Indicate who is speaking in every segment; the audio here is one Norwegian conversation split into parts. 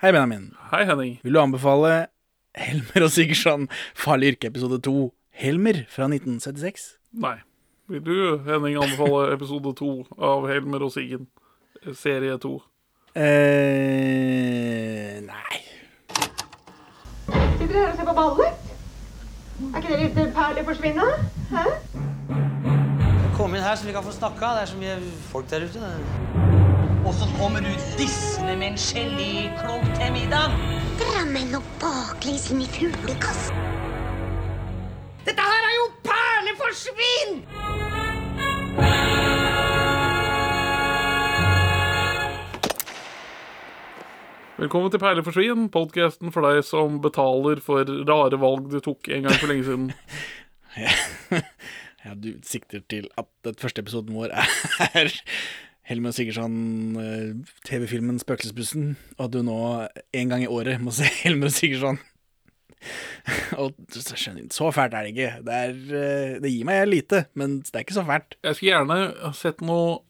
Speaker 1: Hei, Benjamin.
Speaker 2: Hei, Henning.
Speaker 1: Vil du anbefale Helmer og Sigurdsson, Farlig yrke, episode 2, Helmer fra 1976?
Speaker 2: Nei. Vil du, Henning, anbefale episode 2 av Helmer og Siggen? Serie 2?
Speaker 1: eh Nei.
Speaker 3: Sitter dere her og ser på ballet? Er ikke det litt perleforsvinne? Hæ?
Speaker 4: Kom inn her så vi kan få snakka. Det er så mye folk der ute.
Speaker 5: Og så kommer du dissende med en geléklump til middag.
Speaker 6: Drammen og baklengs inn i fuglekassen.
Speaker 5: Dette her er jo perleforsvinn!
Speaker 2: Velkommen til Perleforsvin, podkasten for deg som betaler for rare valg du tok en gang for lenge siden.
Speaker 1: Ja, du sikter til at den første episoden vår er Helmer Sigurdsson, eh, TV-filmen 'Spøkelsesbussen', og at du nå en gang i året må se Helmer Sigurdsson. Og så skjønner så fælt er det ikke. Det, er, eh, det gir meg lite, men det er ikke så fælt.
Speaker 2: Jeg skulle gjerne sett noe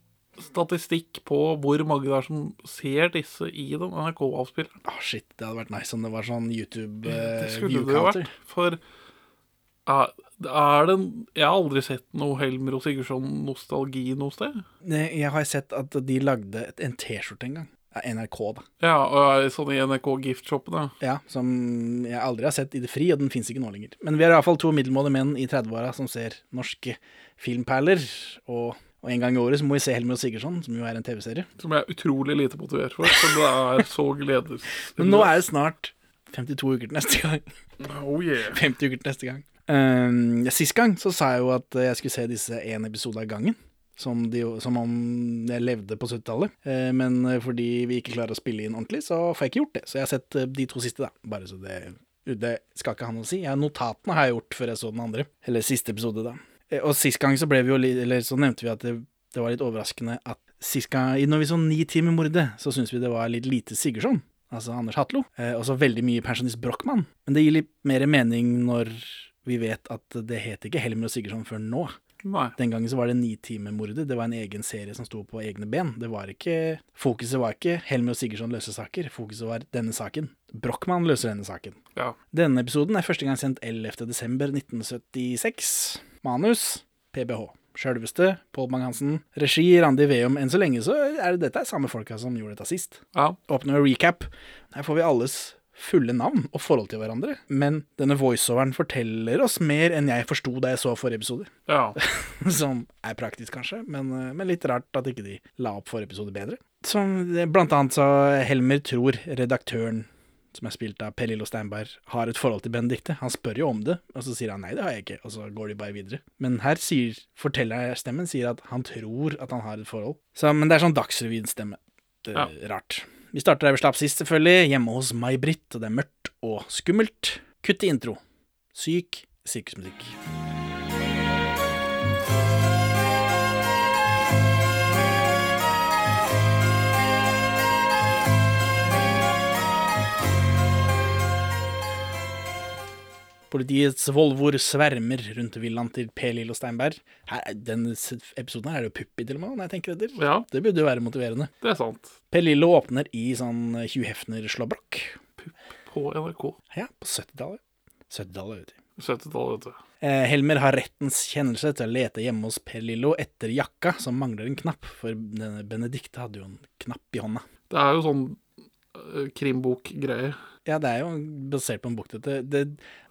Speaker 2: statistikk på hvor mange det er som ser disse i den NRK-avspilleren.
Speaker 1: Ah, shit, det hadde vært nice om det var sånn YouTube
Speaker 2: Det
Speaker 1: uh,
Speaker 2: skulle det jo vært. For er, er det Jeg har aldri sett noe Helmer og Sigurdsson-nostalgi noe sted.
Speaker 1: Nei, Jeg har sett at de lagde en T-skjorte en gang. Ja, NRK, da.
Speaker 2: Ja, og sånn i NRK Gift-shoppen, ja.
Speaker 1: Ja, Som jeg aldri har sett i det fri, og den fins ikke nå lenger. Men vi er iallfall to middelmådige menn i 30-åra som ser norske filmperler. Og, og en gang i året så må vi se Helmer og Sigurdsson, som jo er en TV-serie.
Speaker 2: Som jeg er utrolig lite motivert for, for det er så gledes.
Speaker 1: Men nå er det snart 52 uker til neste gang.
Speaker 2: Oh yeah.
Speaker 1: 50 uker til neste gang. Um, Sist gang så sa jeg jo at jeg skulle se disse én episode av gangen. Som, de, som om jeg levde på 70-tallet. Eh, men fordi vi ikke klarer å spille inn ordentlig, så får jeg ikke gjort det. Så jeg har sett eh, de to siste, da. Bare så det Det skal ikke ha noe å si. Ja, notatene har jeg gjort før jeg så den andre. Eller siste episode, da. Eh, og sist gang så ble vi jo Eller så nevnte vi at det, det var litt overraskende at sist gang Når vi så Ni timer mordet, så syntes vi det var litt lite Sigurdsson. Altså Anders Hatlo. Eh, og så veldig mye pensjonist Brochmann. Men det gir litt mer mening når vi vet at det het ikke Helmer og Sigurdsson før nå.
Speaker 2: Nei.
Speaker 1: Den gangen så var det Nitimermordet. Det var en egen serie som sto på egne ben. Det var ikke, Fokuset var ikke Helmer og Sigurdsson løser saker. Fokuset var denne saken. Brochmann løser denne saken.
Speaker 2: Ja.
Speaker 1: Denne episoden er første gang sendt 11.12.1976. Manus PBH. Sjølveste Pål Bang-Hansen. Regi Randi Veum. Enn så lenge så er det dette er samme folka som gjorde dette sist.
Speaker 2: ja.
Speaker 1: Åpner med recap. Her får vi alles fulle navn og forhold til hverandre. Men denne voiceoveren forteller oss mer enn jeg forsto da jeg så forrige episode.
Speaker 2: Ja.
Speaker 1: Som er praktisk, kanskje, men, eh, men litt rart at ikke de la opp forrige episode bedre. Som blant annet så Helmer tror redaktøren, som er spilt av Per Lillo Steinberg, har et forhold til Benedicte. Han spør jo om det, og så sier han nei, det har jeg ikke, og så går de bare videre. Men her sier fortellerstemmen sier at han tror at han har et forhold. Så, men det er sånn Dagsrevyen-stemme. Det er
Speaker 2: Ja.
Speaker 1: Rart. Vi starter der vi slapp sist, selvfølgelig. Hjemme hos May-Britt, det er mørkt og skummelt. Kutt i intro. Syk sirkusmusikk. Politiets Volvoer svermer rundt villaen til P. Lillo Steinberg. Her, denne episoden her er det jo Puppi til og med, når jeg tenker etter.
Speaker 2: ja,
Speaker 1: Det burde jo være motiverende.
Speaker 2: det er sant.
Speaker 1: P. Lillo åpner i sånn Hugh Hefner-slåbrok.
Speaker 2: På NRK.
Speaker 1: Ja, på 70-tallet. 70-tallet, vet du.
Speaker 2: 70-tallet, vet du.
Speaker 1: Eh, Helmer har rettens kjennelse til å lete hjemme hos Per Lillo etter jakka som mangler en knapp, for denne Benedicte hadde jo en knapp i hånda.
Speaker 2: Det er jo sånn uh, krimbok-greie.
Speaker 1: Ja, det er jo basert på en bok, dette. Det,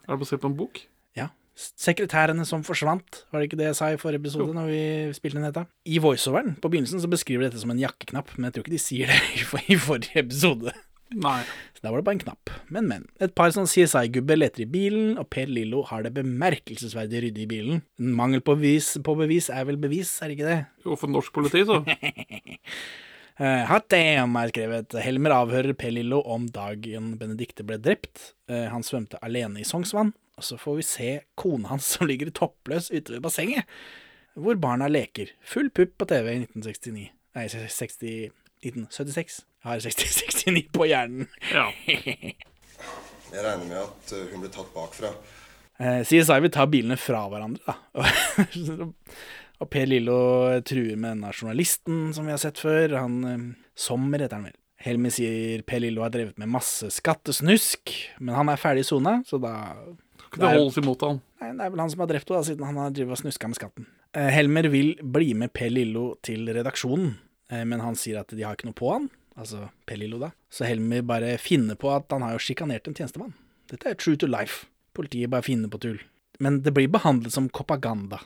Speaker 2: Er det basert på en bok?
Speaker 1: ja. Sekretærene som forsvant, var det ikke det jeg sa i forrige episode? når vi spilte inn dette? I voiceoveren på begynnelsen så beskriver de dette som en jakkeknapp, men jeg tror ikke de sier det i i forrige episode.
Speaker 2: Nei.
Speaker 1: Så da var det bare en knapp. Men, men. Et par sånn CSI-gubber leter i bilen, og Per Lillo har det bemerkelsesverdig ryddig i bilen. Mangel på bevis, på bevis er vel bevis, er det ikke det?
Speaker 2: Jo, for norsk politi, så.
Speaker 1: Uh, hot damn, er jeg skrevet. Helmer avhører Per Lillo om dagen Benedicte ble drept. Eh, han svømte alene i Sognsvann. Og så får vi se kona hans som ligger toppløs ute ved bassenget, hvor barna leker. Full pupp på TV i 1969. Nei, 60, 1976. Jeg har 60, 69 på hjernen.
Speaker 2: Ja.
Speaker 7: Jeg regner med at uh, hun ble tatt bakfra.
Speaker 1: Eh, CSI vil ta bilene fra hverandre, da. og Per Lillo truer med denne journalisten som vi har sett før. Han eh, Sommer heter han vel. Helmer sier Per Lillo har drevet med masse skattesnusk, men han er ferdig i sona, så da
Speaker 2: Ikke det holdes imot han.
Speaker 1: Nei, det er vel han som har drept henne, siden han har drevet og snuska med skatten. Eh, Helmer vil bli med Per Lillo til redaksjonen, eh, men han sier at de har ikke noe på han. Altså Per Lillo, da. Så Helmer bare finner på at han har jo sjikanert en tjenestemann. Dette er true to life. Politiet bare finner på tull. Men det blir behandlet som propaganda,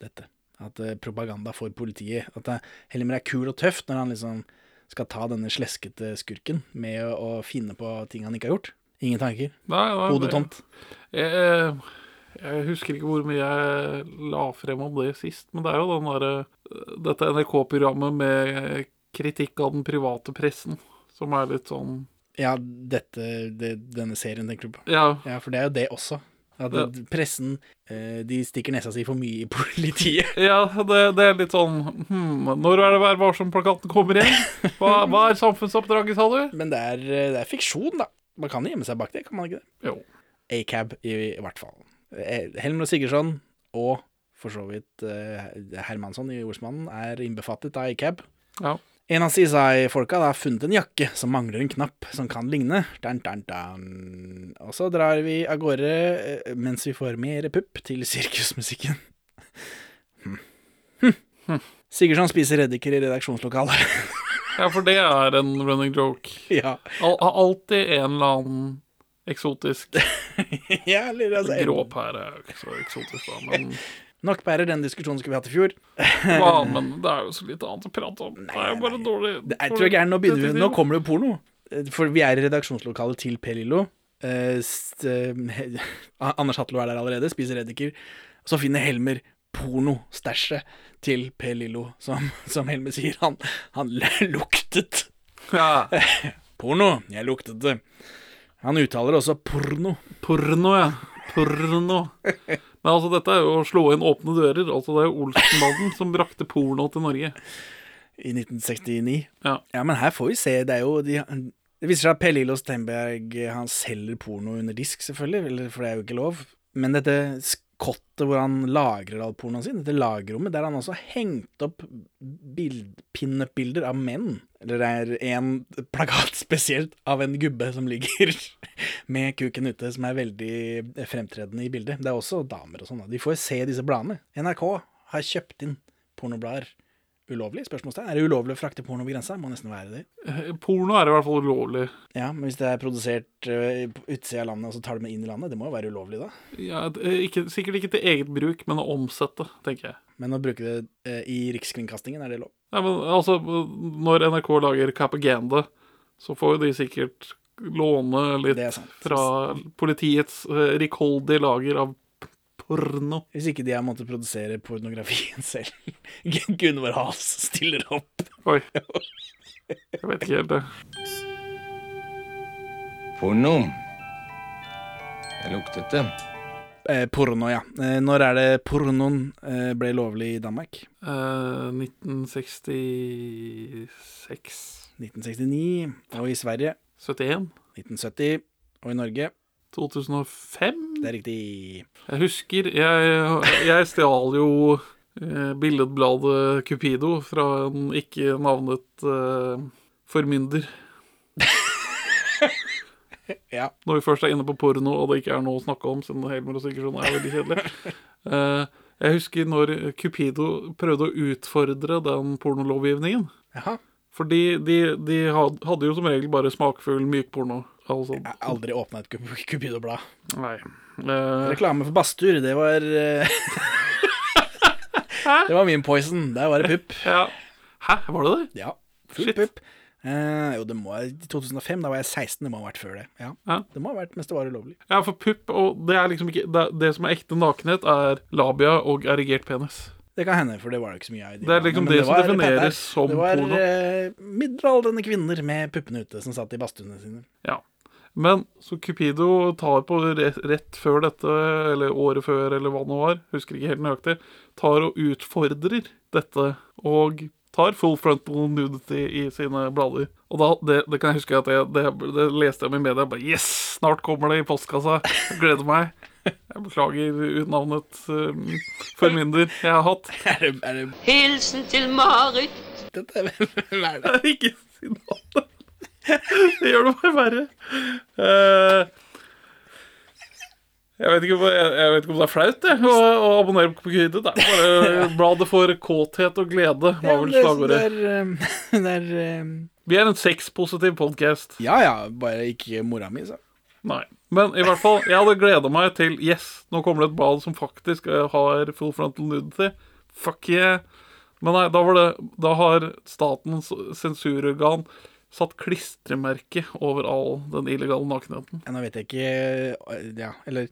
Speaker 1: dette. At uh, propaganda for politiet. At eh, Helmer er kul og tøff når han liksom skal ta denne sleskete skurken med å, å finne på ting han ikke har gjort. Ingen tanker.
Speaker 2: Nei, nei,
Speaker 1: Hodet
Speaker 2: det-
Speaker 1: tomt.
Speaker 2: Jeg, jeg husker ikke hvor mye jeg la frem om det sist, men det er jo den derre Dette NRK-programmet med kritikk av den private pressen, som er litt sånn
Speaker 1: Ja, dette, det, denne serien tenker du på.
Speaker 2: Ja,
Speaker 1: Ja, for det er jo det også. At
Speaker 2: Ja.
Speaker 1: pressen eh, de stikker nesa si for mye i politiet.
Speaker 2: ja det, det er litt sånn hmm, Når er det Vær varsom-plakaten kommer igjen? Hva, hva er samfunnsoppdraget, sa du?
Speaker 1: Men det er, eh, det er fiksjon, da. Man kan gjemme seg bak det, kan man ikke det?
Speaker 2: Jo.
Speaker 1: Acab, i, i hvert fall. Eh, Helmer og Sigurdsson, og for så vidt Hermansson i Ordsmannen, er innbefattet av Acab.
Speaker 2: Ja.
Speaker 1: En av CSI-folka har funnet en jakke som mangler en knapp som kan ligne. Dun, dun, dun. Og så drar vi av gårde eh, mens vi får mer pupp til sirkusmusikken. Hm. Hm. Sigurdsson spiser reddiker i redaksjonslokalet.
Speaker 2: ja, for det er en running joke.
Speaker 1: ja.
Speaker 2: Al- alltid en eller annen eksotisk
Speaker 1: ja, eller altså
Speaker 2: Gråpære er jo ikke så eksotisk, da, men
Speaker 1: Nok bærer den diskusjonen skulle vi hatt i fjor.
Speaker 2: Ja, men det er jo så litt annet å prate om. Det er jo bare dårlig
Speaker 1: Det er, jeg tror jeg er, nå, begynner vi, nå kommer det jo porno. Eh, For vi er i redaksjonslokalet til Per Lillo. Eh, st- eh, Anders Hatlo er der allerede, spiser reddiker. Så finner Helmer pornostæsjet til Per Lillo, som, som Helmer sier. Han, han luktet
Speaker 2: Ja.
Speaker 1: porno. Jeg luktet det. Han uttaler også porno.
Speaker 2: Porno, ja. Porno. Men altså, dette er jo å slå inn åpne dører. Altså, det er jo Olsenbanden som brakte porno til Norge.
Speaker 1: i 1969.
Speaker 2: Ja.
Speaker 1: ja, men her får vi se. Det er jo de, Det viser seg at Per Lillo Stenberg han selger porno under disk, selvfølgelig, for det er jo ikke lov. Men dette skottet hvor han lagrer all pornoen sin, dette lagerrommet, der han også har hengt opp bild- pinup-bilder av menn. Eller det er en plakat spesielt av en gubbe som ligger med kuken ute, som er veldig fremtredende i bildet. Det er også damer og sånn. De får se disse bladene. NRK har kjøpt inn pornoblader ulovlig? Spørsmålstegn. Er det ulovlig å frakte porno over grensa? Må nesten være det.
Speaker 2: Eh, Porno er i hvert fall ulovlig.
Speaker 1: Ja, men hvis det er produsert uh, på utsida av landet, og så tar du med inn i landet, det må jo være ulovlig da.
Speaker 2: Ja, eh, ikke, sikkert ikke til eget bruk, men å omsette, tenker jeg.
Speaker 1: Men å bruke det eh, i Rikskringkastingen, er det lov?
Speaker 2: Ja, men altså, når NRK lager Capaganda, så får jo de sikkert låne litt fra politiets eh, rikholdige lager av porno.
Speaker 1: Hvis ikke de har måttet produsere pornografien selv. Gunvor Hals stiller opp.
Speaker 2: Oi. Jeg vet ikke helt det.
Speaker 8: Porno. Jeg luktet det.
Speaker 1: Eh, porno, ja. Eh, når er det pornoen eh, ble lovlig i Danmark?
Speaker 2: Eh, 1966
Speaker 1: 1969. Og i Sverige
Speaker 2: 71
Speaker 1: 1970. Og i Norge
Speaker 2: 2005
Speaker 1: Det er riktig.
Speaker 2: Jeg husker Jeg, jeg stjal jo eh, billedbladet Cupido fra en ikke navnet eh, formynder.
Speaker 1: Ja.
Speaker 2: Når vi først er inne på porno, og det ikke er noe å snakke om, siden Helmer og Sigurdsson er veldig kjedelig. Eh, jeg husker når Cupido prøvde å utfordre den pornolovgivningen.
Speaker 1: Jaha.
Speaker 2: Fordi de, de hadde jo som regel bare smakfull mykporno.
Speaker 1: Jeg har aldri åpna et Cup- Cupido-blad.
Speaker 2: nei. Uh...
Speaker 1: Reklame for Bastur, det var eh, Det var min poison. Der var det pupp.
Speaker 2: ja. Hæ, var det det?
Speaker 1: Ja, full pupp. Eh, jo, det må I 2005, da var jeg 16. Det må ha vært før det. Ja,
Speaker 2: Ja.
Speaker 1: Det må ha vært mens det var ulovlig.
Speaker 2: Ja, for pupp, og det er liksom ikke Det, det som er ekte nakenhet, er labia og erigert penis.
Speaker 1: Det kan hende, for det var det ikke så mye av.
Speaker 2: Det er liksom
Speaker 1: det,
Speaker 2: det som
Speaker 1: var
Speaker 2: defineres som porno.
Speaker 1: Det var
Speaker 2: porno.
Speaker 1: eh, middelaldrende kvinner med puppene ute som satt i badstuene sine.
Speaker 2: Ja. Men så Cupido tar på rett, før dette, eller året før, eller hva det nå var, husker ikke helt nøyaktig, tar og utfordrer dette, og tar full frontal nudity i sine blader. Og da, det, det kan jeg huske at jeg, det, det leste jeg om i media, bare yes, snart kommer det i postkassa, jeg gleder meg. Jeg beklager utnavnet um, formynder jeg har hatt.
Speaker 1: Er det, er det
Speaker 5: Hilsen til Marit.
Speaker 1: dette? er, Hvem er det?
Speaker 2: Ikke si navnet. Det gjør det bare verre. Eh, jeg, vet ikke, jeg, jeg vet ikke om det er flaut det, å, å abonnere på Kyde. Det er bare bladet for kåthet og glede, var vel slagordet.
Speaker 1: det er, eh, det er eh,
Speaker 2: Vi er en sexpositiv podkast.
Speaker 1: Ja ja, bare ikke mora mi, så.
Speaker 2: Nei. Men i hvert fall, jeg hadde gleda meg til Yes, nå kommer det et blad som faktisk eh, har full frontal nudity. Fuck yeah. Men nei, da var det Da har statens sensurorgan satt klistremerke over all den illegale nakenheten.
Speaker 1: Ja, Nå vet jeg ikke eh, Ja, eller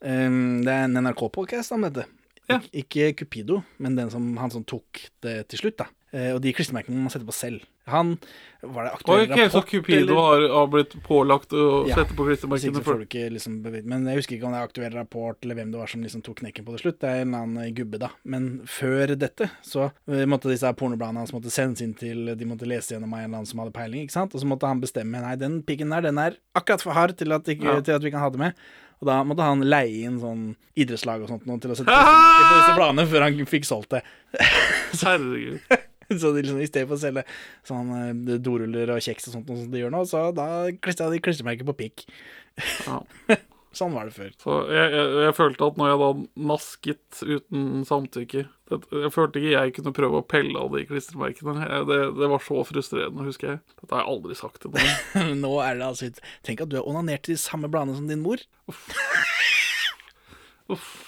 Speaker 1: um, Det er en NRK-podkast om dette.
Speaker 2: Ja.
Speaker 1: Ik ikke Cupido, men den som, han som tok det til slutt, da. Eh, og de klistremerkene man setter på selv. Han Var det aktuell
Speaker 2: rapport så? Cupido har, har blitt pålagt å
Speaker 1: Ja.
Speaker 2: sette på klistremerkene
Speaker 1: får du ikke liksom Men jeg husker ikke om det er aktuell rapport, eller hvem det var som liksom tok knekken på det slutt. Det er en eller annen gubbe, da. Men før dette så eh, måtte disse pornobladene hans måtte sendes inn til De måtte lese gjennom av en eller annen som hadde peiling, ikke sant. Og så måtte han bestemme Nei, den pikken der, den er akkurat for hard til at, ikke,
Speaker 2: Ja.
Speaker 1: til at vi kan ha det med. Og da måtte han leie inn sånn idrettslag og sånt noe til å sette på disse bladene før han fikk solgt det.
Speaker 2: Herregud.
Speaker 1: Så de liksom, i stedet for å selge sånn eh, doruller og kjeks og sånt som de gjør nå, så da klistra de klistremerker på pikk.
Speaker 2: Ja.
Speaker 1: sånn var det før.
Speaker 2: Så jeg, jeg, jeg følte at når jeg da nasket uten samtykke det, Jeg følte ikke jeg kunne prøve å pelle av de klistremerkene. Jeg, det, det var så frustrerende, husker jeg. Dette har jeg aldri sagt til noen.
Speaker 1: Nå er det altså Tenk at du har onanert til de samme bladene som din mor.
Speaker 2: Uff Uff.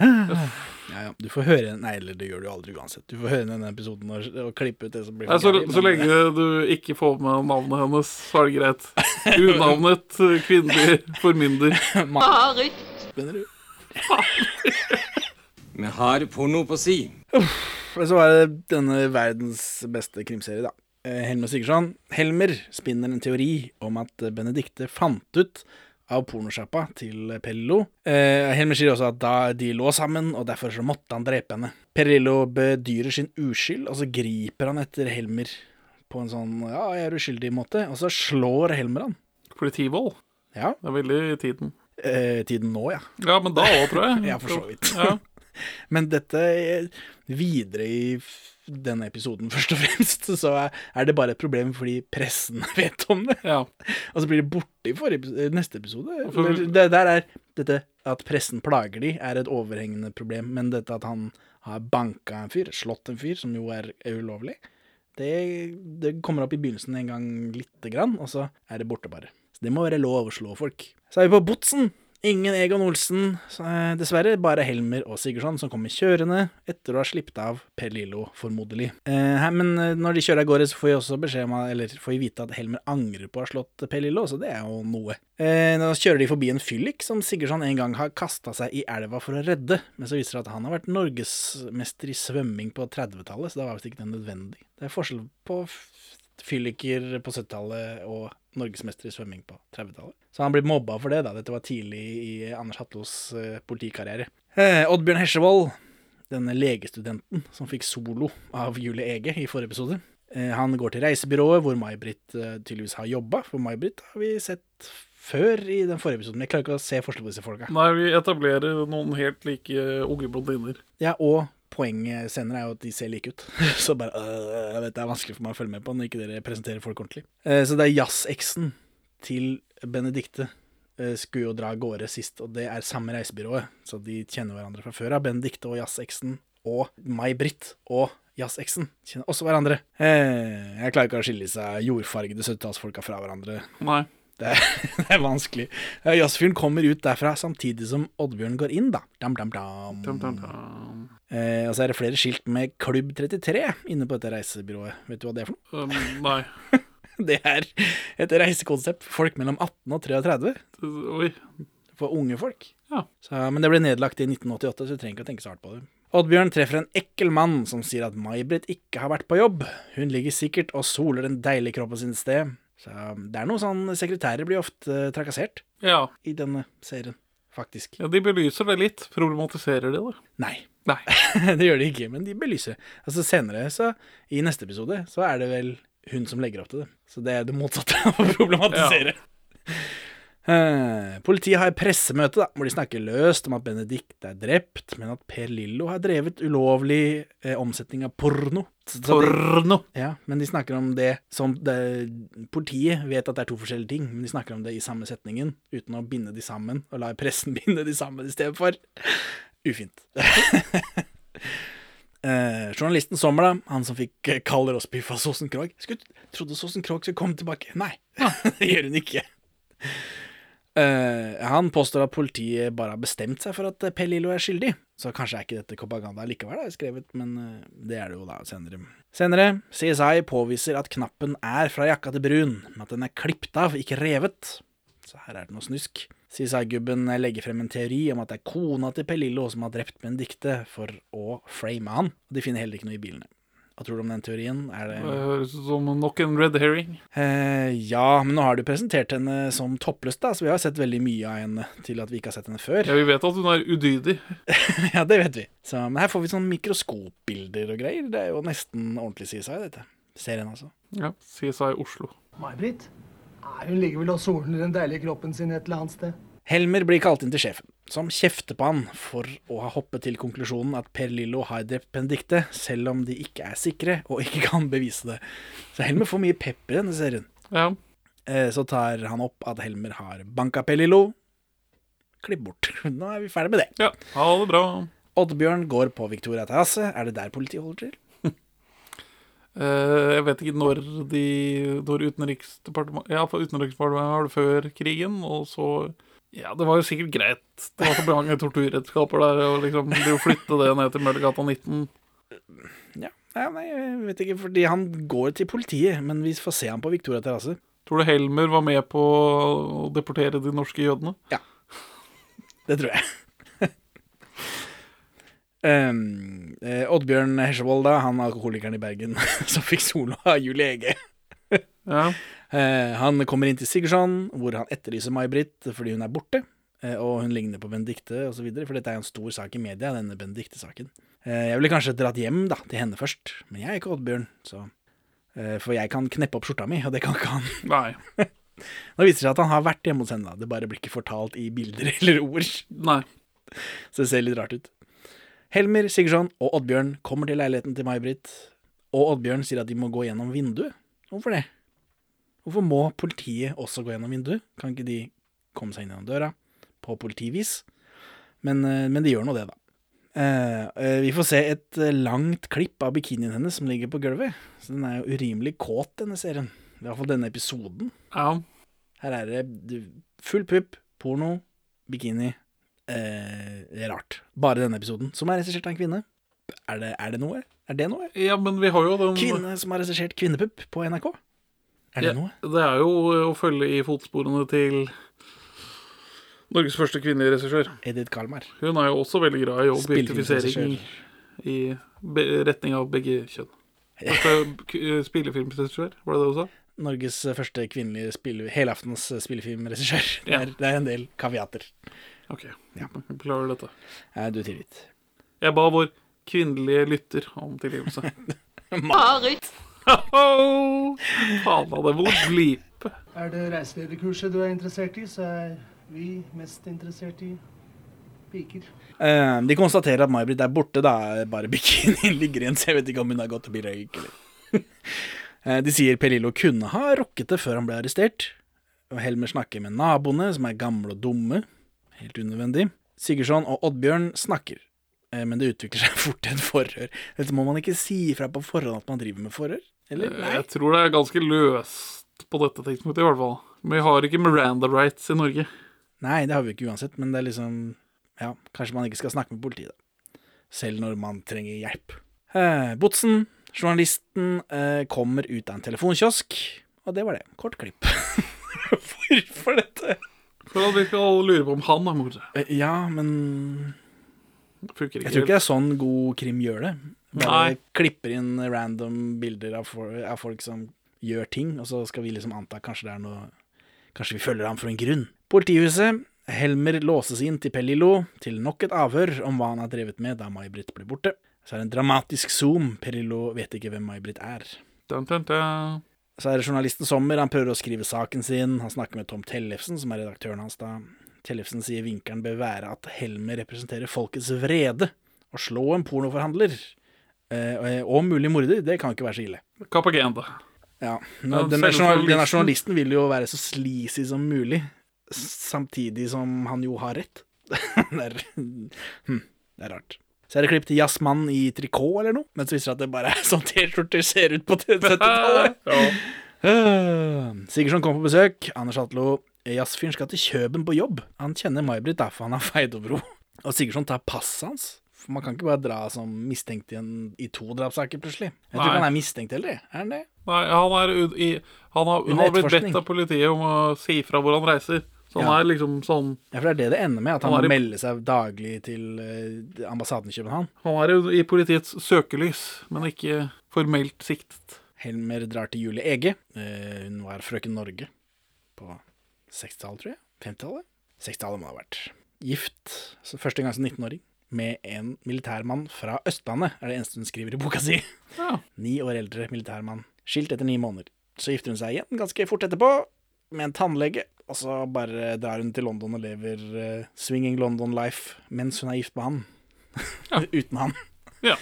Speaker 1: Ja, ja, du får høre Nei, eller det gjør du aldri uansett. Du får høre denne episoden og, og klippe ut det som blir
Speaker 2: Nei, så,
Speaker 1: gærent,
Speaker 2: så lenge du ikke får med navnet hennes, så er det greit. Unavnet kvinnelig formynder.
Speaker 1: Begynner du?
Speaker 8: Vi har porno på si.
Speaker 1: Og så var det denne verdens beste krimserie, da. Eh, Helmer Sigurdsson. Helmer spinner en teori om at Benedicte fant ut av pornosjappa til Perillo. Eh, Helmer sier også at da de lå sammen, og derfor så måtte han drepe henne. Perillo bedyrer sin uskyld, og så griper han etter Helmer på en sånn 'ja, jeg er uskyldig'-måte, og så slår Helmer han.
Speaker 2: Politivold.
Speaker 1: Ja.
Speaker 2: Det er veldig i tiden.
Speaker 1: Eh, tiden nå, ja.
Speaker 2: Ja, men da òg, tror jeg.
Speaker 1: Ja, for så vidt.
Speaker 2: Ja.
Speaker 1: Men dette eh, videre i denne episoden, først og fremst, så er- er det bare et problem fordi pressen vet om det.
Speaker 2: ja.
Speaker 1: Og så blir det borte i forrige, neste episode.
Speaker 2: For-
Speaker 1: Det der er dette at pressen plager de, er et overhengende problem. Men dette at han har banka en fyr, slått en fyr, som jo er ulovlig, det, det kommer opp i begynnelsen en gang lite grann, og så er det borte bare. Så det må være lov å slå folk. Så er vi på Botsen. Ingen Egon Olsen, eh, dessverre. Bare Helmer og Sigurdsson som kommer kjørende etter å ha sluppet av Per Lillo, formodentlig. Eh, men eh, når de kjører av gårde, så får vi også beskjed om, eller får vi vite at Helmer angrer på å ha slått Per Lillo, så det er jo noe. Eh, nå kjører de forbi en fyllik som Sigurdsson en gang har kasta seg i elva for å redde, men så viser det at han har vært norgesmester i svømming på 30-tallet, så da var visst ikke det nødvendig. Det er forskjell på fylliker på 70-tallet og norgesmester i svømming på 30-tallet. Så han blir mobba for det, da. Dette var tidlig i Anders Hatlos eh, politikarriere. Eh, Oddbjørn Hesjevold, denne legestudenten som fikk solo av Julie Ege i forrige episode. Eh, han går til reisebyrået hvor May-Britt eh, tydeligvis har jobba, for May-Britt har vi sett før i den forrige episoden. Jeg klarer ikke å se forskjell på disse folka.
Speaker 2: Nei, vi etablerer noen helt like unge blondiner.
Speaker 1: Ja, og poenget senere er jo at de ser like ut. Så bare øh, vet, Det er vanskelig for meg å følge med på når ikke dere presenterer folk ordentlig. Eh, så det er jazzeksen til Benedicte eh, skulle jo dra av gårde sist, og det er samme reisebyrået. Så de kjenner hverandre fra før av. Benedicte og jazzeksen og May-Britt og jazzeksen kjenner også hverandre. Eh, jeg klarer ikke å skille seg jordfargede 70-tallsfolka fra hverandre.
Speaker 2: Nei.
Speaker 1: Det er, det er vanskelig. Eh, Jazzfyren kommer ut derfra samtidig som Oddbjørn går inn, da. Dam, dam, dam.
Speaker 2: dam, dam, dam.
Speaker 1: Eh, og så er det flere skilt med Klubb 33 inne på dette reisebyrået. Vet du hva det er for noe?
Speaker 2: Um, nei.
Speaker 1: Det er et reisekonsept for folk mellom 18 og 33.
Speaker 2: Oi.
Speaker 1: For unge folk.
Speaker 2: Ja.
Speaker 1: Så, men det ble nedlagt i 1988, så du trenger ikke å tenke så hardt på det. Oddbjørn treffer en ekkel mann som sier at May-Britt ikke har vært på jobb. Hun ligger sikkert og soler den deilige kroppen sin et sted. Så det er noe sånn Sekretærer blir ofte trakassert
Speaker 2: Ja.
Speaker 1: i denne serien, faktisk.
Speaker 2: ja. De belyser det litt. Problematiserer de det?
Speaker 1: Nei.
Speaker 2: Nei.
Speaker 1: det gjør de ikke, men de belyser. Altså Senere, så i neste episode, så er det vel hun som legger opp til det. Så det er det motsatte av å problematisere. Eh, politiet har et pressemøte da, hvor de snakker løst om at Benedicte er drept, men at Per Lillo har drevet ulovlig eh, omsetning av porno. Så- så de-
Speaker 2: Porno.
Speaker 1: ja, men de snakker om det som det, Politiet vet at det er to forskjellige ting, men de snakker om det i samme setningen, uten å binde de sammen, og lar pressen binde de sammen i stedet for. Ufint. Eh, journalisten Sommer, da, han som fikk eh, kald rostbiff av Såsen Krog Skulle trodde Såsen Krog skulle komme tilbake. Nei, det gjør hun ikke. Eh, han påstår at politiet bare har bestemt seg for at eh, Per Lillo er skyldig. Så kanskje er ikke dette propaganda likevel, da, skrevet, men eh, det er det jo da senere. Senere, CSI påviser at knappen er fra jakka til Brun, men at den er klippet av, ikke revet. Så her er det noe snusk. CSI-gubben legger frem en teori om at det er kona til Per Lillo som har drept Benedicte for å frame han. De finner heller ikke noe i bilene. Hva tror du om den teorien? Er det
Speaker 2: høres ut som nok en red herring.
Speaker 1: Eh, ja, men nå har du presentert henne som toppløs, da, så vi har sett veldig mye av henne til at vi ikke har sett henne før.
Speaker 2: Ja, Vi vet at hun er udydig.
Speaker 1: ja, det vet vi. Så, men her får vi sånn mikroskopbilder og greier. Det er jo nesten ordentlig CSI, dette. Serien, altså.
Speaker 2: Ja, CSI Oslo.
Speaker 9: May-Britt? Hun ligger vel og soler den deilige kroppen sin et eller annet sted.
Speaker 1: Helmer blir kalt inn til sjefen, som kjefter på han for å ha hoppet til konklusjonen at Per Lillo har drept Benedicte, selv om de ikke er sikre og ikke kan bevise det. Så Helmer får mye pepper i denne serien.
Speaker 2: Ja.
Speaker 1: Eh, Så tar han opp at Helmer har banka Per Lillo. Klipp bort. Nå er vi ferdig med det.
Speaker 2: ja, ha det bra.
Speaker 1: Oddbjørn går på Victoria terrasse. Er det der politiet holder til?
Speaker 2: Uh, jeg vet ikke når de Når Utenriksdepartementet Ja, for Utenriksdepartementet var det før krigen, og så Ja, det var jo sikkert greit. Det var så mange torturredskaper der, og liksom de flytte det ned til Møllergata 19
Speaker 1: Ja, ja, nei, jeg vet ikke, fordi han går til politiet, men vi får se ham på Victoria terrasse.
Speaker 2: Tror du Helmer var med på å deportere de norske jødene? Ja.
Speaker 1: Det tror jeg. um, eh, Oddbjørn Hesjevold, da, han alkoholikeren i Bergen som fikk solo av Julie Ege.
Speaker 2: Ja.
Speaker 1: Eh, han kommer inn til Sigurdsson, hvor han etterlyser May-Britt fordi hun er borte. eh, Og hun ligner på Benedicte osv., for dette er en stor sak i media, denne Benedicte-saken. Eh, Jeg ville kanskje dratt hjem da, til henne først, men jeg er ikke Oddbjørn, så For jeg kan kneppe opp skjorta mi, og det kan ikke han.
Speaker 2: Nei.
Speaker 1: Nå viser det seg at han har vært hjemme hos henne, da. Det bare blir ikke fortalt i bilder eller ord.
Speaker 2: Nei.
Speaker 1: Så det ser litt rart ut. Helmer, Sigurdsson og Oddbjørn kommer til leiligheten til May-Britt, og Oddbjørn sier at de må gå gjennom vinduet. Hvorfor det? Hvorfor må politiet også gå gjennom vinduet? Kan ikke de komme seg inn gjennom døra på politivis? Men, eh, men de gjør nå det, da. Eh, eh, vi får se et langt klipp av bikinien hennes som ligger på gulvet. Så den er jo urimelig kåt, denne serien. I hvert fall denne episoden.
Speaker 2: Ja.
Speaker 1: Her er det full pupp, porno, bikini. Eh, rart. Bare denne episoden, som er regissert av en kvinne. Er det, er det noe? Er det noe?
Speaker 2: ja, men vi har jo den
Speaker 1: Kvinne som har regissert Kvinnepupp på NRK? Er det
Speaker 2: Ja,
Speaker 1: noe?
Speaker 2: Det er jo å følge i fotsporene til Norges første kvinnelige regissør.
Speaker 1: Edith Kalmar.
Speaker 2: Hun er jo også veldig glad i objektifisering i, retning av begge kjønn. Første spillefilmregissør, var det det du sa?
Speaker 1: Norges første kvinnelige spille, helaftens spillefilmregissør. Det,
Speaker 2: Ja.
Speaker 1: det er en del kaviater.
Speaker 2: Ok, jeg beklager dette.
Speaker 1: Er du tilgitt?
Speaker 2: Jeg ba vår kvinnelige lytter om tilgivelse.
Speaker 3: Marit!
Speaker 2: Faen, det vondt blipe.
Speaker 9: Er det reiselederkurset du er interessert i, så er vi mest interessert i piker.
Speaker 1: Eh, de konstaterer at May-Britt er borte, da bare bikinien ligger igjen, så jeg vet ikke om hun har gått og i røyk eller Eh, De sier Per Lillo kunne ha rokket det før han ble arrestert. Og Helmer snakker med naboene, som er gamle og dumme. Helt unødvendig. Sigurdsson og Oddbjørn snakker, eh, men det utvikler seg fort til et forhør. Dette må man ikke si ifra på forhånd at man driver med forhør? Eller? Nei.
Speaker 2: Jeg tror det er ganske løst på dette tidspunktet, i hvert fall. Men vi har ikke Miranda rights i Norge.
Speaker 1: Nei, det har vi ikke uansett, men det er liksom Ja, kanskje man ikke skal snakke med politiet, da. Selv når man trenger hjelp. Eh, Botsen, journalisten, eh, kommer ut av en telefonkiosk, og det var det. Kort klipp. Hvorfor dette?
Speaker 2: For at vi skal lure på om han er mordet.
Speaker 1: Eh, ja, men jeg tror ikke det er sånn god krim gjør det. Bare
Speaker 2: Nei.
Speaker 1: klipper inn random bilder av, for, av folk som gjør ting, og så skal vi liksom anta kanskje det er noe Kanskje vi følger ham for en grunn. Politihuset. Helmer låses inn til Pellilo til nok et avhør om hva han har drevet med da May-Britt ble borte. Så er det en dramatisk zoom. Perillo vet ikke hvem May-Britt er.
Speaker 2: Dun, dun, dun.
Speaker 1: Så er det journalisten Sommer, han prøver å skrive saken sin. Han snakker med Tom Tellefsen, som er redaktøren hans da. Tellefsen sier vinkelen bør være at Helmer representerer folkets vrede. Å slå en pornoforhandler, og mulig morder, det kan ikke være så ille.
Speaker 2: Kapagenda.
Speaker 1: Ja,
Speaker 2: Ja,
Speaker 1: nå, denne, denne journalisten vil jo være så sleazy som mulig, samtidig som han jo har rett. det, er, hm, det er rart. Så er det klipp til jazzmannen i trikot eller noe, men så viser det at det bare er sånn T-skjorter ser ut på 70-tallet.
Speaker 2: Ja.
Speaker 1: Uh, Sigurdsson kommer på besøk. Anders Hatlo. Jazzfyren skal til Kjøben på jobb. Han kjenner May-Britt, derfor han har Feidobro. Og Sigurdsson tar passet hans. For man kan ikke bare dra som mistenkt i, en, i to drapssaker, plutselig. Jeg tror ikke han er mistenkt heller. Er han det?
Speaker 2: Nei, han er i Han har, han har blitt bedt av politiet om å si fra hvor han reiser. Så han
Speaker 1: Ja.
Speaker 2: er liksom sånn
Speaker 1: Ja, for det er det det ender med, at han,
Speaker 2: Han
Speaker 1: må
Speaker 2: i-
Speaker 1: melde seg daglig til eh, ambassaden i København.
Speaker 2: Han er jo i politiets søkelys, men ikke formelt siktet.
Speaker 1: Helmer drar til Julie Ege. Eh, hun var frøken Norge på 60-tallet, tror jeg. 50-tallet? 60-tallet må det ha vært. Gift, så første gang som 19-åring, med en militærmann fra Østlandet, er det eneste hun skriver i boka si.
Speaker 2: Ja.
Speaker 1: Ni år eldre militærmann. Skilt etter ni måneder. Så gifter hun seg igjen ganske fort etterpå, med en tannlege. Og så bare drar hun til London og lever uh, swinging London life mens hun er gift med han. Uten han.
Speaker 2: Ja.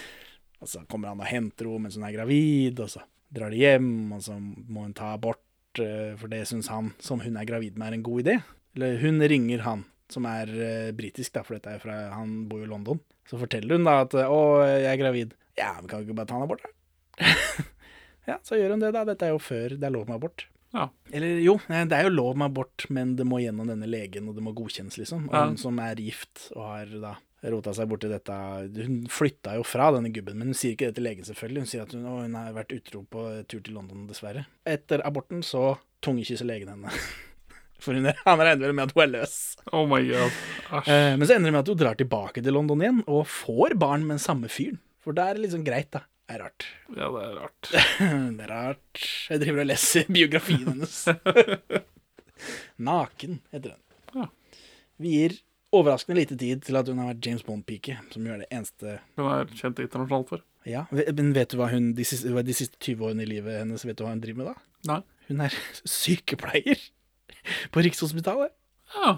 Speaker 1: Og så kommer han og henter henne mens hun er gravid, og så drar de hjem, og så må hun ta abort, uh, for det syns han, som hun er gravid med, er en god idé. Eller hun ringer han, som er uh, britisk, da, for dette er fra, han bor jo i London. Så forteller hun da at eh, 'Å, jeg er gravid'. Ja, men kan du ikke bare ta en abort, da? ja, så gjør hun det, da. Dette er jo før det er lov med abort.
Speaker 2: Ja.
Speaker 1: Eller jo, det er jo lov med abort, men det må gjennom denne legen, og det må godkjennes, liksom. Og
Speaker 2: Ja.
Speaker 1: hun som er gift og har da rota seg borti dette Hun flytta jo fra denne gubben, men hun sier ikke det til legen, selvfølgelig. Hun sier at hun, hun har vært utro på tur til London, dessverre. Etter aborten så tungekysser legen henne. For hun, han regner vel med at hun er løs.
Speaker 2: Oh my god. Æsj.
Speaker 1: Eh, men så ender det med at hun drar tilbake til London igjen, og får barn med den samme fyren. For da er det liksom greit, da. Det er rart.
Speaker 2: Ja, det er rart.
Speaker 1: Det er rart. Jeg driver og leser biografien hennes. Naken, heter den.
Speaker 2: Ja.
Speaker 1: Vi gir overraskende lite tid til at hun har vært James Bond-pike, som jo er det eneste
Speaker 2: Hun er kjent internasjonalt for.
Speaker 1: Ja, Men vet du hva hun de siste, de siste 20 årene i livet hennes Vet du hva hun driver med da?
Speaker 2: Nei.
Speaker 1: Hun er sykepleier på Rikshospitalet.
Speaker 2: Ja.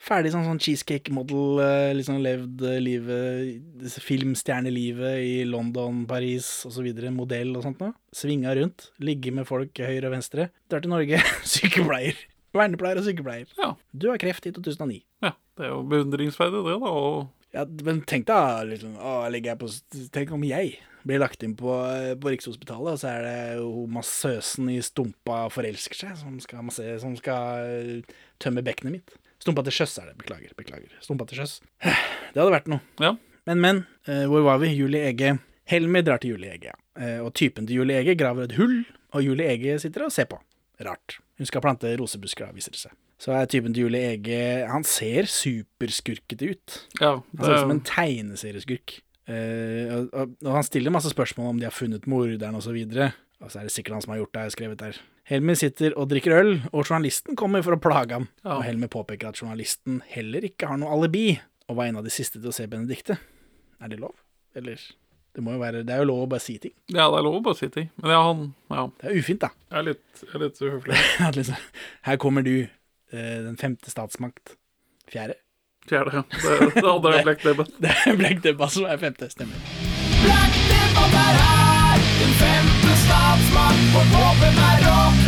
Speaker 1: Ferdig sånn, sånn cheesecake-model, eh, liksom levd eh, livet, filmstjernelivet i London, Paris osv. Modell og sånt noe. Svinga rundt, ligge med folk høyre og venstre. Drar til Norge, sykepleier. Vernepleier og sykepleier.
Speaker 2: Ja.
Speaker 1: Du har kreft i 2009.
Speaker 2: ja. Det er jo beundringsverdig, det, da. Og
Speaker 1: Ja, men tenk da, liksom, å, jeg på, tenk om jeg blir lagt inn på, eh, på Rikshospitalet, og så er det jo massøsen i Stumpa forelsker seg, som skal, masse, som skal eh, tømme bekkenet mitt. Stumpa til sjøs er det, beklager, beklager. Stumpa til sjøs. Det hadde vært noe.
Speaker 2: Ja.
Speaker 1: Men, men, eh, hvor var vi? Julie Ege. Helmi drar til Julie Ege, ja. Og typen til Julie Ege graver et hull, og Julie Ege sitter og ser på. Rart. Hun skal plante rosebusker, viser det seg. Så er typen til Julie Ege Han ser superskurkete ut.
Speaker 2: ja,
Speaker 1: Han ser ut som en
Speaker 2: det,
Speaker 1: tegneserieskurk. Eh, og, og, han stiller masse spørsmål om de har funnet morderen osv. Og, så og så er det sikkert han som har gjort det, er skrevet der. Helmer sitter og drikker øl, og journalisten kommer for å plage ham.
Speaker 2: Ja.
Speaker 1: Og Helmer påpeker at journalisten heller ikke har noe alibi, og var en av de siste til å se Benedicte. Er det lov? Eller det, må jo være, det er jo lov å bare si ting.
Speaker 2: ja, det er lov å bare si ting. Men ja, han ja,
Speaker 1: Det er ufint, da.
Speaker 2: jeg er litt, jeg er litt uhøflig.
Speaker 1: Liksom, her kommer du, eh, den femte statsmakt. Fjerde?
Speaker 2: Fjerde. ja. Det, det andre er Black Debba.
Speaker 1: Det er Black Debba som er femte, stemmer.
Speaker 5: Black Debba er her, den femte statsmann, For våpen er rock,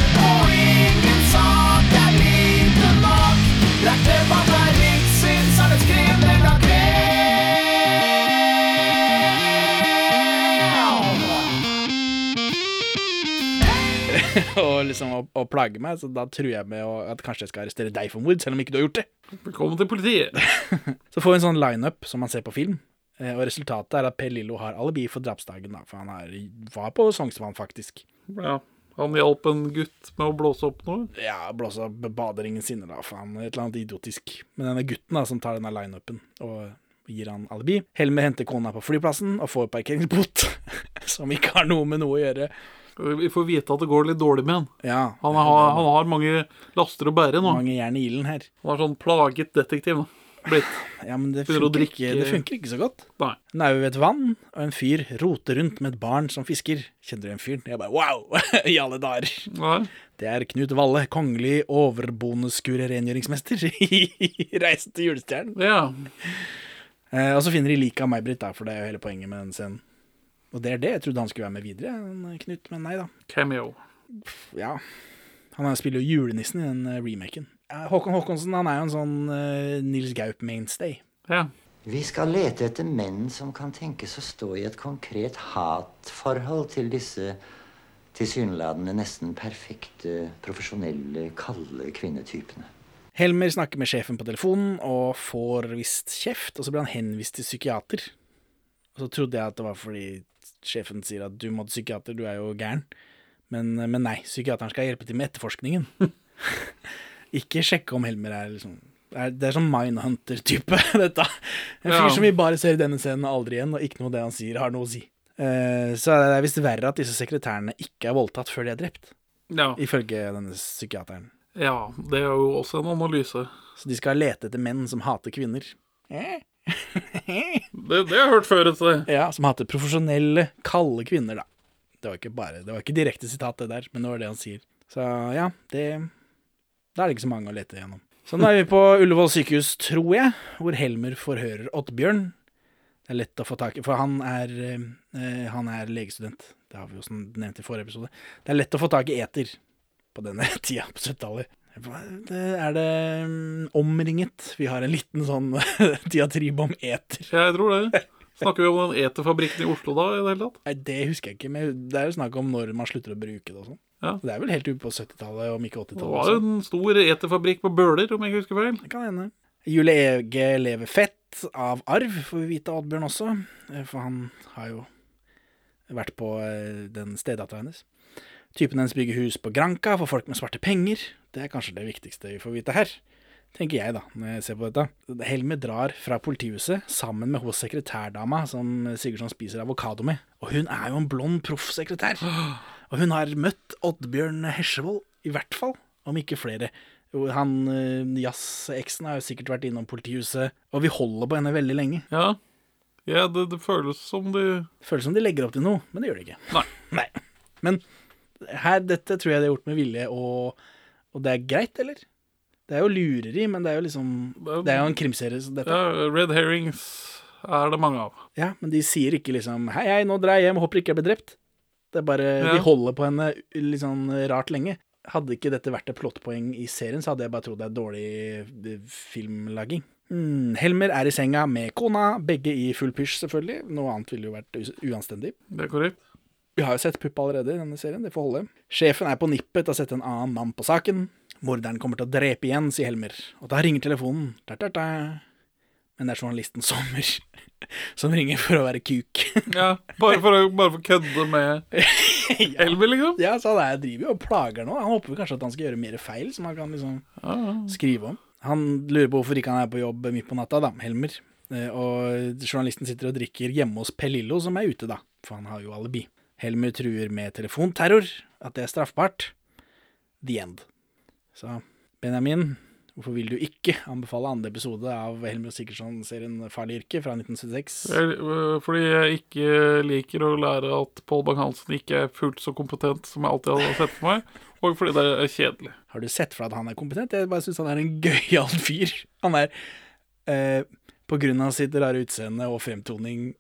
Speaker 1: liksom å, å plage meg, så da truer jeg med å, at kanskje jeg skal arrestere deg for mord, selv om ikke du har gjort det.
Speaker 2: Velkommen til politiet.
Speaker 1: Så får vi en sånn lineup som man ser på film, eh, og resultatet er at Per Lillo har alibi for drapsdagen, da, for han er, var på Sognsvann, faktisk.
Speaker 2: Ja, han hjalp en gutt med å blåse opp noe.
Speaker 1: Ja, blåse opp baderingen sinne, da, faen, et eller annet idiotisk. Men denne gutten da, som tar denne lineupen, og gir han alibi. Helmer henter kona på flyplassen og får parkeringsbot, som ikke har noe med noe å gjøre.
Speaker 2: Vi får vite at det går litt dårlig med han.
Speaker 1: Ja,
Speaker 2: Han har, han har mange laster å bære nå.
Speaker 1: mange jern i ilden her.
Speaker 2: Han er sånn plaget detektiv. nå. blitt.
Speaker 1: Ja, men det funker, ikke, det funker ikke så godt.
Speaker 2: Nei.
Speaker 1: Er jo ved et vann, og en fyr roter rundt med et barn som fisker. Kjenner du en fyren? Jeg bare wow! I alle dager.
Speaker 2: Nei.
Speaker 1: Det er Knut Valle, kongelig overbonuskurer-rengjøringsmester i Reisen til julestjernen.
Speaker 2: Ja.
Speaker 1: Eh, og så finner de liket av May-Britt, for det er jo hele poenget med den scenen. Og det er det. Jeg trodde han skulle være med videre, Knut, men nei da.
Speaker 2: Cameo.
Speaker 1: Ja. Han er- spiller jo julenissen i den eh, remaken. Håkon Håkonsen han er jo en sånn uh, Nils Gaup-mainstay.
Speaker 2: Ja.
Speaker 10: Vi skal lete etter menn som kan tenkes å stå i et konkret hatforhold til disse tilsynelatende nesten perfekte, profesjonelle, kalde kvinnetypene.
Speaker 1: Helmer snakker med sjefen på telefonen og får visst kjeft, og så blir han henvist til psykiater. Og så trodde jeg at det var fordi sjefen sier at du må til psykiater, du er jo gæren. Men, men nei, psykiateren skal hjelpe til med etterforskningen. Ikke sjekke om Helmer er liksom Det er sånn Mindhunter-type, dette. En fyr
Speaker 2: Ja.
Speaker 1: som vi bare ser i denne scenen aldri igjen, og ikke noe av det han sier, har noe å si. Uh, så det er visst verre at disse sekretærene ikke er voldtatt før de er drept,
Speaker 2: Ja.
Speaker 1: ifølge denne psykiateren.
Speaker 2: ja. Det er jo også en analyse.
Speaker 1: Så de skal lete etter menn som hater kvinner.
Speaker 2: Det, det har jeg hørt før et sted.
Speaker 1: Ja, som hater profesjonelle, kalde kvinner, da. Det var ikke bare, det var ikke direkte sitat, det der, men det var det han sier. Så ja, det Da er det ikke så mange å lete gjennom. Så nå er vi på Ullevål sykehus, tror jeg, hvor Helmer forhører Oddbjørn. Det er lett å få tak i, for han er, eh, han er legestudent. Det har vi jo nevnt i forrige episode. Det er lett å få tak i eter på denne tida på 70-tallet. Er det mm, omringet? Vi har en liten sånn diatribe om eter.
Speaker 2: Jeg tror det. Snakker vi om den eterfabrikken i Oslo da, i det hele tatt?
Speaker 1: Nei, det husker jeg ikke, men det er jo snakk om når man slutter å bruke det og sånn.
Speaker 2: Ja.
Speaker 1: Det er vel helt ute på 70-tallet, om ikke 80-tallet.
Speaker 2: Det var jo en stor eterfabrikk på Bøler, om jeg ikke husker feil.
Speaker 1: Det kan hende. Jule Ege lever fett av arv, får vi vite av Oddbjørn også. eh, For han har jo vært på eh, den stedattera hennes. Typen hennes bygger hus på Granka for folk med svarte penger. Det er kanskje det viktigste vi får vite her. Tenker jeg, da, når jeg ser på dette. Helmer drar fra politihuset sammen med hos sekretærdama som Sigurdsson spiser avokado med. Og hun er jo en blond proffsekretær. Og hun har møtt Oddbjørn Hesjevold, i hvert fall, om ikke flere. Han eh, jazz-eksen har jo sikkert vært innom politihuset, og vi holder på henne veldig lenge.
Speaker 2: Ja, ja det, det føles som de
Speaker 1: Det føles som de legger opp til noe, men det gjør de ikke.
Speaker 2: Nei.
Speaker 1: Nei. Men her, dette tror jeg de har gjort med vilje, og, og det er greit, eller? Det er jo lureri, men det er jo liksom Det er jo en krimserie, så dette
Speaker 2: Ja, Red herrings er det mange av.
Speaker 1: Ja, men de sier ikke liksom Hei, hei, nå drar jeg hjem, håper ikke jeg blir drept. Det er bare
Speaker 2: Ja.
Speaker 1: De holder på henne litt sånn rart lenge. Hadde ikke dette vært et plottpoeng i serien, så hadde jeg bare trodd det er dårlig eh, filmlaging. Mm, Helmer er i senga med kona, begge i full pysj, selvfølgelig. Noe annet ville jo vært uanstendig.
Speaker 2: Det er korrekt.
Speaker 1: Vi har jo sett pupp allerede i denne serien, det får holde. Sjefen er på nippet til å sette en annen mann på saken. Morderen kommer til å drepe igjen, sier Helmer. Og da ringer telefonen. Da, da, da. Men det er journalisten Sommer som ringer for å være kuk.
Speaker 2: Ja, bare for å bare for kødde med Helmer liksom.
Speaker 1: Ja, så han er, driver jo og plager nå. Han håper kanskje at han skal gjøre mer feil, som han kan liksom
Speaker 2: Ja, ja.
Speaker 1: skrive om. Han lurer på hvorfor ikke han er på jobb midt på natta, da, Helmer. Eh, Og journalisten sitter og drikker hjemme hos Pellillo som er ute, da. For han har jo alibi. Helmer truer med telefonterror, at det er straffbart. The end. Så Benjamin, hvorfor vil du ikke anbefale andre episode av Helmer og Sigurdsson-serien Farlig yrke fra 1976?
Speaker 2: Øh, fordi jeg ikke liker å lære at Pål Bang-Hansen ikke er fullt så kompetent som jeg alltid hadde sett for meg, og fordi det er kjedelig.
Speaker 1: Har du sett for deg at han er kompetent? Jeg bare syns han er en gøyal fyr. Han er, eh, på grunn av sitt rare utseende og fremtoning,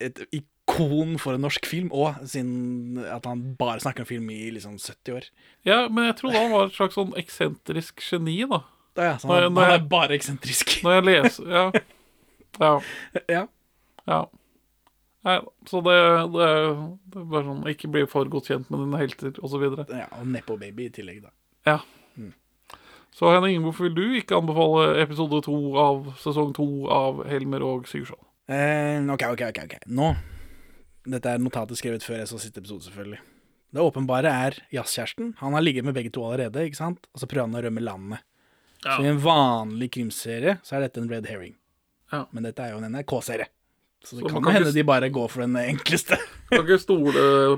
Speaker 1: et ikon for en norsk film, og siden at han bare snakker om film i liksom 70 år.
Speaker 2: Ja, men jeg trodde han var et slags sånn eksentrisk geni, da.
Speaker 1: Da, ja,
Speaker 2: Når
Speaker 1: han,
Speaker 2: jeg- når
Speaker 1: han
Speaker 2: jeg-
Speaker 1: er bare eksentrisk.
Speaker 2: Når jeg leser Ja. Ja.
Speaker 1: Ja.
Speaker 2: ja. Nei, så det, det, det er bare sånn Ikke bli for godt kjent med dine helter, osv.
Speaker 1: ja, og Nepo-baby i tillegg, da.
Speaker 2: Ja. Så Henning, hvorfor vil du ikke anbefale episode to av sesong to av Helmer og Sigurdsson?
Speaker 1: Eh, ok, ok, ok. ok. Nå Dette er notatet skrevet før jeg så siste episode, selvfølgelig. Det åpenbare er jazzkjæresten. Han har ligget med begge to allerede, ikke sant? Og så prøver han å rømme landet.
Speaker 2: Ja.
Speaker 1: Så i en vanlig krimserie så er dette en red herring.
Speaker 2: Ja.
Speaker 1: Men dette er jo en NRK-serie. Så det
Speaker 2: Så
Speaker 1: kan
Speaker 2: kan
Speaker 1: hende de bare går for den enkleste.
Speaker 2: Kan ikke stole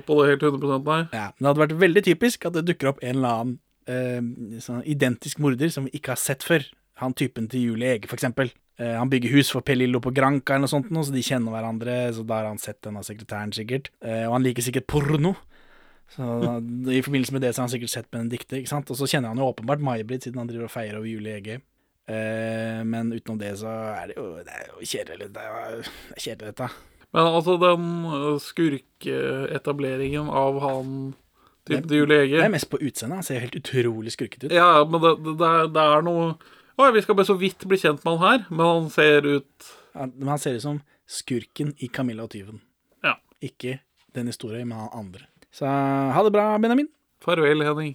Speaker 2: på det helt 100 nei.
Speaker 1: ja, men det hadde vært veldig typisk at det dukker opp en eller annen eh, sånn identisk morder som vi ikke har sett før. Han typen til Julie Ege, for eksempel. Eh, han bygger hus for Pelillo på Granca eller noe sånt, så de kjenner hverandre. Så da har han sett denne sekretæren, sikkert. Eh, og han liker sikkert porno. Så I forbindelse med det så har han sikkert sett Benedicte. ikke sant? Og så kjenner han jo åpenbart May-Britt, siden han driver og feirer over Julie Ege. Eh, men utenom det så er det jo, det er jo kjedelig. Det er, kjedelig, dette.
Speaker 2: Men altså, den skurkeetableringen av han type til Julie
Speaker 1: Det er mest på utseendet. Han ser helt utrolig skurkete ut.
Speaker 2: Ja, men det, det, det, det er noe Oi, vi skal bare så vidt bli kjent med han her, men han ser ut
Speaker 1: Han, men han ser ut som skurken i Camilla og tyven.
Speaker 2: Ja.
Speaker 1: Ikke den historien, men han andre. Så ha det bra, Benjamin.
Speaker 2: Farvel, Henning.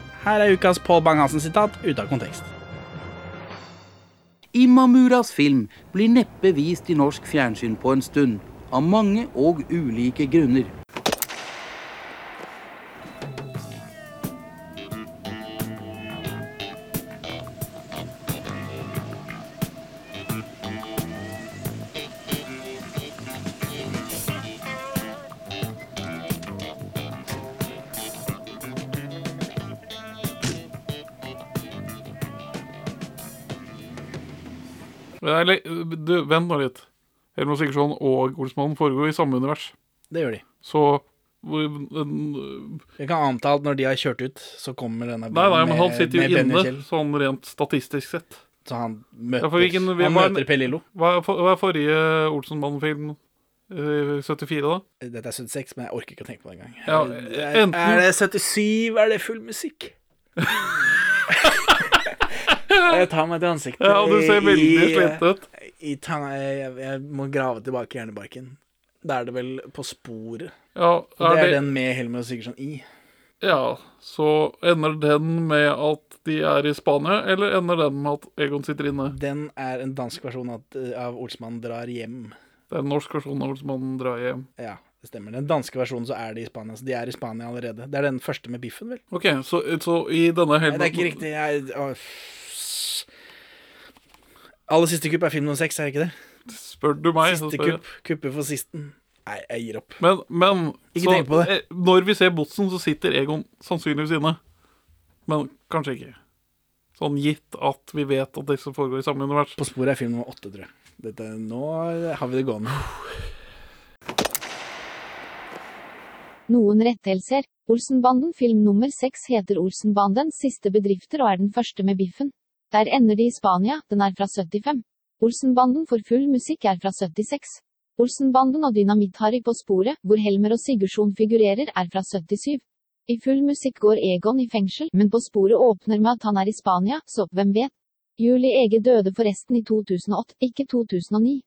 Speaker 1: Her er ukas Pål Bang-Hansen-sitat ute av kontekst.
Speaker 11: Imamuras film blir neppe vist i norsk fjernsyn på en stund, av mange og ulike grunner.
Speaker 2: Eller, du, vent nå litt. Helmer Sigurdsson og Olsmannen foregår i samme univers.
Speaker 1: Det gjør de.
Speaker 2: Så den-
Speaker 1: Jeg kan anta at når de har kjørt ut, så kommer denne
Speaker 2: Nei, nei, men han sitter jo inne, sånn rent statistisk sett.
Speaker 1: Så han møter,
Speaker 2: ja, hvilken-
Speaker 1: han
Speaker 2: hva er-
Speaker 1: møter Pelillo.
Speaker 2: Hva hva er forrige Olsenmannen-film? Eh, 74, da?
Speaker 1: Dette er 76, men jeg orker ikke å tenke på det engang.
Speaker 2: Ja,
Speaker 1: er, er det 77? Er det full musikk? jeg tar meg til ansiktet.
Speaker 2: Ja, du ser veldig sliten ut.
Speaker 1: I, jeg, jeg må grave tilbake hjernebarken. Da er det vel På sporet.
Speaker 2: Ja,
Speaker 1: Og det
Speaker 2: er
Speaker 1: er
Speaker 2: det-
Speaker 1: den med Helmer Sigurdsson i.
Speaker 2: Ja, så ender den med at de er i Spania, eller ender den med at Egon sitter inne?
Speaker 1: Den er en dansk versjon av, av Olsmann drar hjem.
Speaker 2: Det er en norsk versjon av Olsmann drar hjem.
Speaker 1: Ja, det stemmer. Den danske versjonen så er de i Spania. Så de er i Spania allerede. Det er den første med biffen, vel?
Speaker 2: Ok, så, så i denne
Speaker 1: Nei, det er ikke riktig. Jeg, Aller siste kupp er film nummer seks, er det ikke det?
Speaker 2: Spør du meg, så
Speaker 1: Siste kupp. Kupper for sisten. Nei, jeg gir opp.
Speaker 2: Men, men
Speaker 1: Ikke
Speaker 2: så,
Speaker 1: tenk på det.
Speaker 2: eh, Når vi ser Botsen, så sitter Egon sannsynligvis inne. Men kanskje ikke. Sånn gitt at vi vet at disse foregår i samme univers.
Speaker 1: På sporet er film nummer åtte, tror jeg. Dette, nå har vi det gående.
Speaker 12: Noen rettelser. Olsenbanden film nummer seks heter Olsenbandens siste bedrifter og er den første med biffen. Der ender det i Spania, den er fra 75. Olsenbanden for full musikk er fra 76. Olsenbanden og Dynamitt-Harry på sporet, hvor Helmer og Sigurdsson figurerer, er fra 77. I full musikk går Egon i fengsel, men på sporet åpner med at han er i Spania, så hvem vet? Julie Ege døde forresten i 2008, ikke 2009.